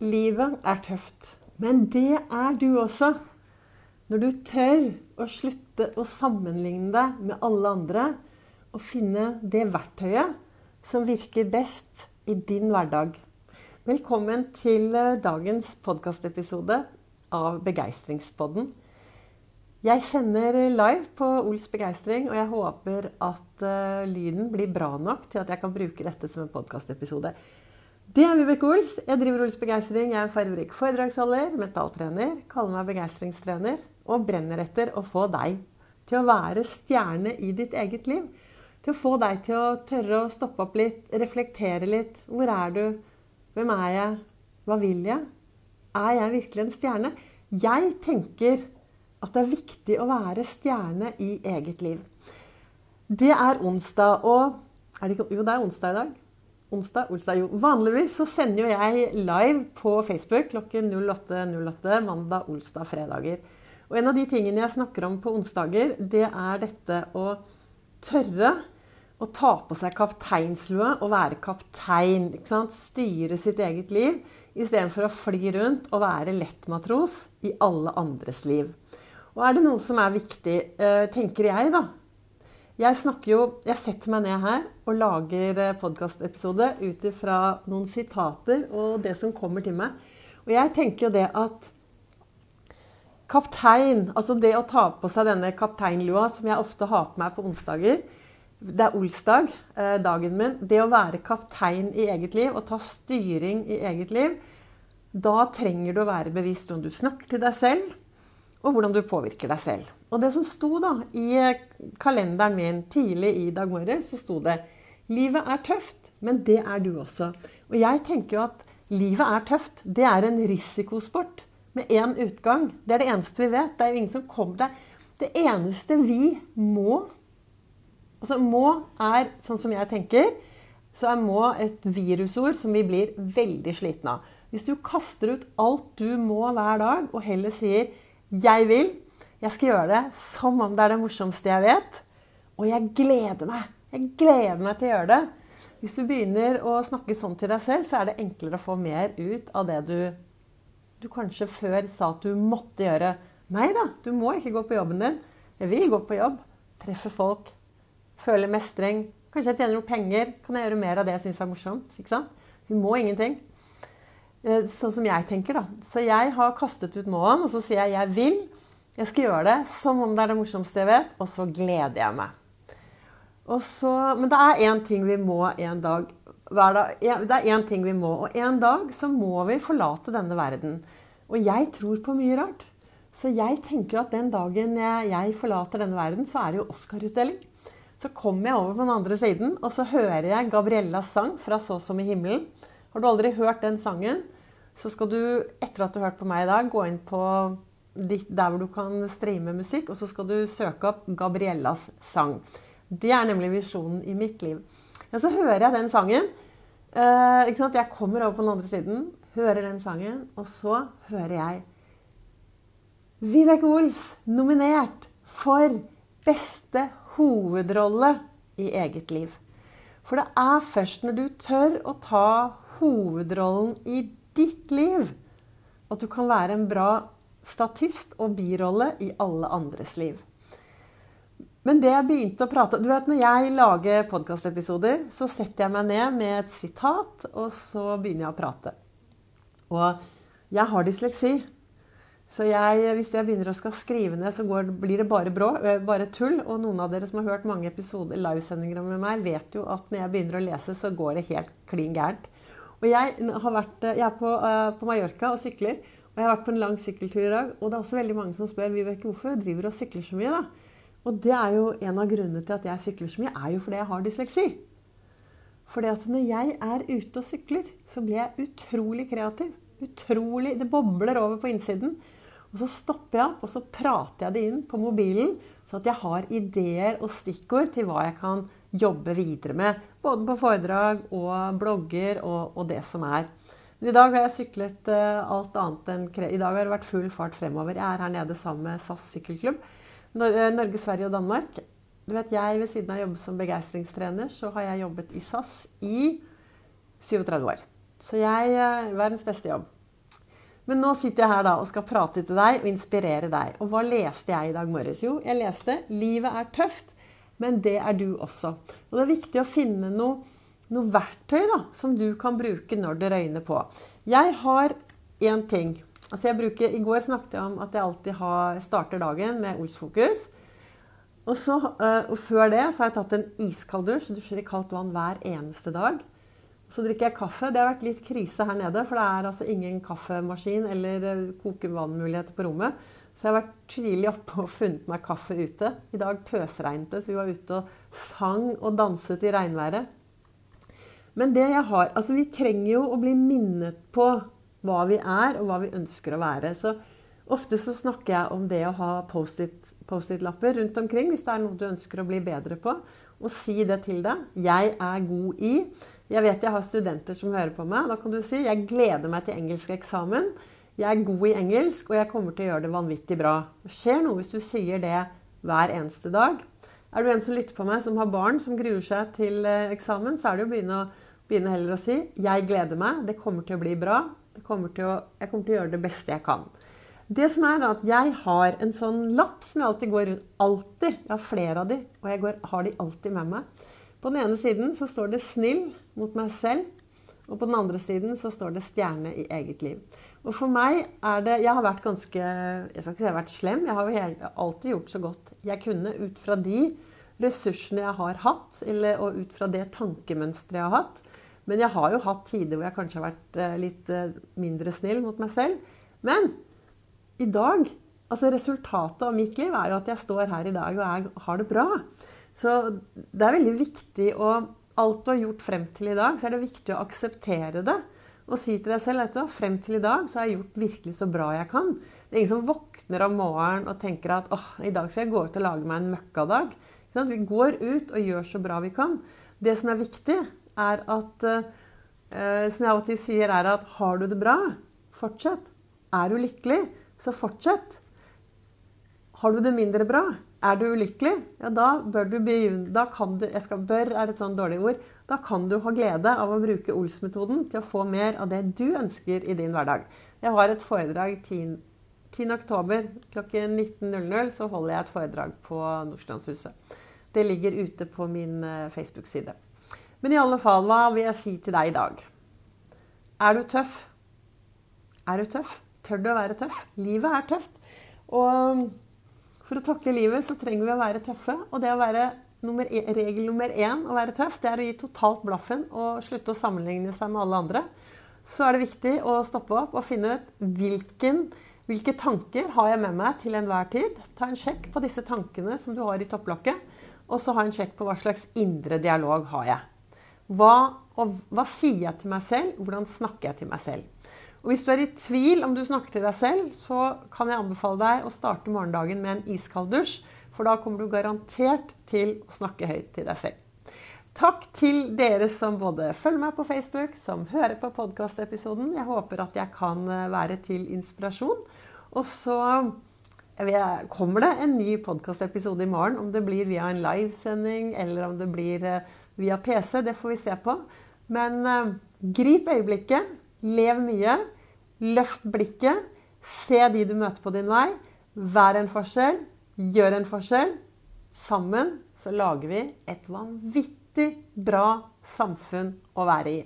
Livet er tøft, men det er du også. Når du tør å slutte å sammenligne deg med alle andre, og finne det verktøyet som virker best i din hverdag. Velkommen til eh, dagens podkastepisode av Begeistringspodden. Jeg sender live på Ols begeistring, og jeg håper at uh, lyden blir bra nok til at jeg kan bruke dette som en podkastepisode. Det er Vibeke Ols. Jeg driver Ols Begeistring. Jeg er fargerik foredragsholder, metalltrener, kaller meg begeistringstrener og brenner etter å få deg til å være stjerne i ditt eget liv. Til å få deg til å tørre å stoppe opp litt, reflektere litt. Hvor er du? Hvem er jeg? Hva vil jeg? Er jeg virkelig en stjerne? Jeg tenker at det er viktig å være stjerne i eget liv. Det er onsdag, og er det ikke, Jo, det er onsdag i dag. Onsdag, onsdag, jo. Vanligvis så sender jo jeg live på Facebook klokken 08.08 mandag, onsdag, fredager. Og en av de tingene jeg snakker om på onsdager, det er dette å tørre å ta på seg kapteinslue og være kaptein. Styre sitt eget liv istedenfor å fly rundt og være lettmatros i alle andres liv. Og er det noe som er viktig, eh, tenker jeg, da, jeg snakker jo Jeg setter meg ned her og lager eh, podkastepisode ut ifra noen sitater og det som kommer til meg. Og jeg tenker jo det at kaptein, altså det å ta på seg denne kapteinlua som jeg ofte har på meg på onsdager Det er olsdag, eh, dagen min. Det å være kaptein i eget liv og ta styring i eget liv, da trenger du å være bevisst om du snakker til deg selv, og hvordan du påvirker deg selv. Og det som sto da i kalenderen min tidlig i dag morges, så sto det Livet er tøft, men det er du også. Og jeg tenker jo at livet er tøft. Det er en risikosport med én utgang. Det er det eneste vi vet. Det er jo ingen som kommer der. Det eneste vi må Altså må er, sånn som jeg tenker, så er må et virusord som vi blir veldig slitne av. Hvis du kaster ut alt du må hver dag, og heller sier jeg vil. Jeg skal gjøre det som om det er det morsomste jeg vet. Og jeg gleder meg. Jeg gleder meg til å gjøre det. Hvis du begynner å snakke sånn til deg selv, så er det enklere å få mer ut av det du, du kanskje før sa at du måtte gjøre. Nei da, du må ikke gå på jobben din. Jeg vil gå på jobb. Treffe folk. Føle mestring. Kanskje jeg tjener noe penger. Kan jeg gjøre mer av det jeg syns er morsomt? Ikke sant? Du må ingenting. Eh, sånn som jeg tenker, da. Så jeg har kastet ut målen, og så sier jeg 'jeg vil'. Jeg skal gjøre det som om det er det morsomste jeg vet, og så gleder jeg meg. Så, men det er én ting vi må en dag. Det er én ting vi må, og en dag så må vi forlate denne verden. Og jeg tror på mye rart. Så jeg tenker jo at den dagen jeg forlater denne verden, så er det jo Oscar-utdeling. Så kommer jeg over på den andre siden, og så hører jeg Gabriellas sang fra 'Så som i himmelen'. Har du aldri hørt den sangen, så skal du, etter at du har hørt på meg i dag, gå inn på der hvor du kan streame musikk, og så skal du søke opp Gabriellas sang. Det er nemlig visjonen i mitt liv. Ja, så hører jeg den sangen. Eh? Jeg kommer over på den andre siden, hører den sangen, og så hører jeg Vibeke Ols nominert for beste hovedrolle i eget liv. For det er først når du tør å ta hovedrollen i ditt liv. At du kan være en bra statist og birolle i alle andres liv. Men det jeg begynte å prate Du vet, Når jeg lager podkastepisoder, så setter jeg meg ned med et sitat, og så begynner jeg å prate. Og jeg har dysleksi. Så jeg, hvis jeg begynner å skal skrive ned, så går, blir det bare, brå, bare tull. Og noen av dere som har hørt mange episoder livesendinger med meg, vet jo at når jeg begynner å lese, så går det helt klin gærent. Og jeg, vært, jeg er på, uh, på, Mallorca og sykler. Og jeg har vært på en lang sykkeltur i dag. Og det er også veldig mange som spør Vibeke, hvorfor driver og sykler så mye. da? Og det er jo en av grunnene til at jeg sykler så mye, er jo fordi jeg har dysleksi. Fordi at når jeg er ute og sykler, så blir jeg utrolig kreativ. Utrolig, Det bobler over på innsiden. Og så stopper jeg opp og så prater jeg det inn på mobilen, så at jeg har ideer og stikkord til hva jeg kan jobbe videre med. Både på foredrag og blogger og, og det som er. Men i dag har jeg syklet uh, alt annet enn I dag har det vært full fart fremover. Jeg er her nede sammen med SAS sykkelklubb. Eh, Norge, Sverige og Danmark. Du vet, jeg Ved siden av å jobbe som begeistringstrener, så har jeg jobbet i SAS i 37 år. Så jeg uh, Verdens beste jobb. Men nå sitter jeg her da og skal prate til deg og inspirere deg. Og hva leste jeg i dag morges? Jo, jeg leste 'Livet er tøft, men det er du også'. Og det er viktig å finne noe, noe verktøy da, som du kan bruke når det røyner på. Jeg har én ting. Altså bruker, I går snakket jeg om at jeg alltid har, starter dagen med Olsfokus. Og, så, eh, og før det så har jeg tatt en iskald dusj. Dusjer i kaldt vann hver eneste dag. Så drikker jeg kaffe. Det har vært litt krise her nede, for det er altså ingen kaffemaskin eller eh, kokevannmuligheter på rommet. Så jeg har vært tidlig oppe og funnet meg kaffe ute. I dag pøsregnet det, så vi var ute og sang og danset i regnværet. Men det jeg har Altså, vi trenger jo å bli minnet på hva vi er, og hva vi ønsker å være. Så ofte så snakker jeg om det å ha Post-It-lapper rundt omkring hvis det er noe du ønsker å bli bedre på. Og si det til deg. 'Jeg er god i'. Jeg vet jeg har studenter som hører på meg. Da kan du si 'Jeg gleder meg til engelsk eksamen'. Jeg er god i engelsk, og jeg kommer til å gjøre det vanvittig bra. Skjer noe hvis du sier det hver eneste dag. Er du en som lytter på meg, som har barn som gruer seg til eh, eksamen, så er det å begynne, begynne heller å si 'Jeg gleder meg. Det kommer til å bli bra. Kommer å, jeg kommer til å gjøre det beste jeg kan'. Det som er da at Jeg har en sånn lapp som jeg alltid går rundt. Alltid. Jeg har flere av de, og jeg går, har de alltid med meg. På den ene siden så står det 'snill mot meg selv', og på den andre siden så står det 'stjerne i eget liv'. Og for meg er det Jeg har vært ganske Jeg skal ikke si jeg har vært slem. Jeg har jo alltid gjort så godt jeg kunne ut fra de ressursene jeg har hatt, eller, og ut fra det tankemønsteret jeg har hatt. Men jeg har jo hatt tider hvor jeg kanskje har vært eh, litt eh, mindre snill mot meg selv. Men i dag altså Resultatet av mitt liv er jo at jeg står her i dag og jeg har det bra. Så det er veldig viktig å Alt du har gjort frem til i dag, så er det viktig å akseptere det. Og si til deg selv at frem til i dag så har jeg gjort virkelig så bra jeg kan. Det er ingen som våkner om morgenen og tenker at åh, i dag skal jeg gå ut og lage meg en møkkadag. Vi går ut og gjør så bra vi kan. Det som er viktig, er at eh, Som jeg alltid sier, er at har du det bra, fortsett. Er du lykkelig, så fortsett. Har du det mindre bra? Er du ulykkelig? Ja, da bør du begynne Da kan du jeg skal, Bør er et sånn dårlig ord. Da kan du ha glede av å bruke Ols-metoden til å få mer av det du ønsker i din hverdag. Jeg har et foredrag 10. 10. oktober klokken 19.00 så holder jeg et foredrag på Nordstrandshuset. Det ligger ute på min eh, Facebook-side. Men i alle fall, hva vil jeg si til deg i dag? Er du tøff? Er du tøff? Tør du å være tøff? Livet er tøft. Og for å takle livet så trenger vi å være tøffe. Og det å være nummer, e, regel nummer én å være tøff, det er å gi totalt blaffen og slutte å sammenligne seg med alle andre. Så er det viktig å stoppe opp og finne ut hvilken, hvilke tanker har jeg med meg til enhver tid. Ta en sjekk på disse tankene som du har i topplokket. Og så ha en sjekk på hva slags indre dialog har jeg. Hva, og, hva sier jeg til meg selv? Hvordan snakker jeg til meg selv? Og Hvis du er i tvil om du snakker til deg selv, så kan jeg anbefale deg å starte morgendagen med en iskald dusj. For da kommer du garantert til å snakke høyt til deg selv. Takk til dere som både følger meg på Facebook, som hører på podkastepisoden. Jeg håper at jeg kan eh, være til inspirasjon. Og så kommer det en ny podkastepisode i morgen. Om det blir via en livesending eller om det blir eh, via PC, det får vi se på. Men uh, grip øyeblikket. Lev mye. Løft blikket. Se de du møter på din vei. Vær en forskjell. Gjør en forskjell. Sammen så lager vi et vanvittig bra samfunn å være i.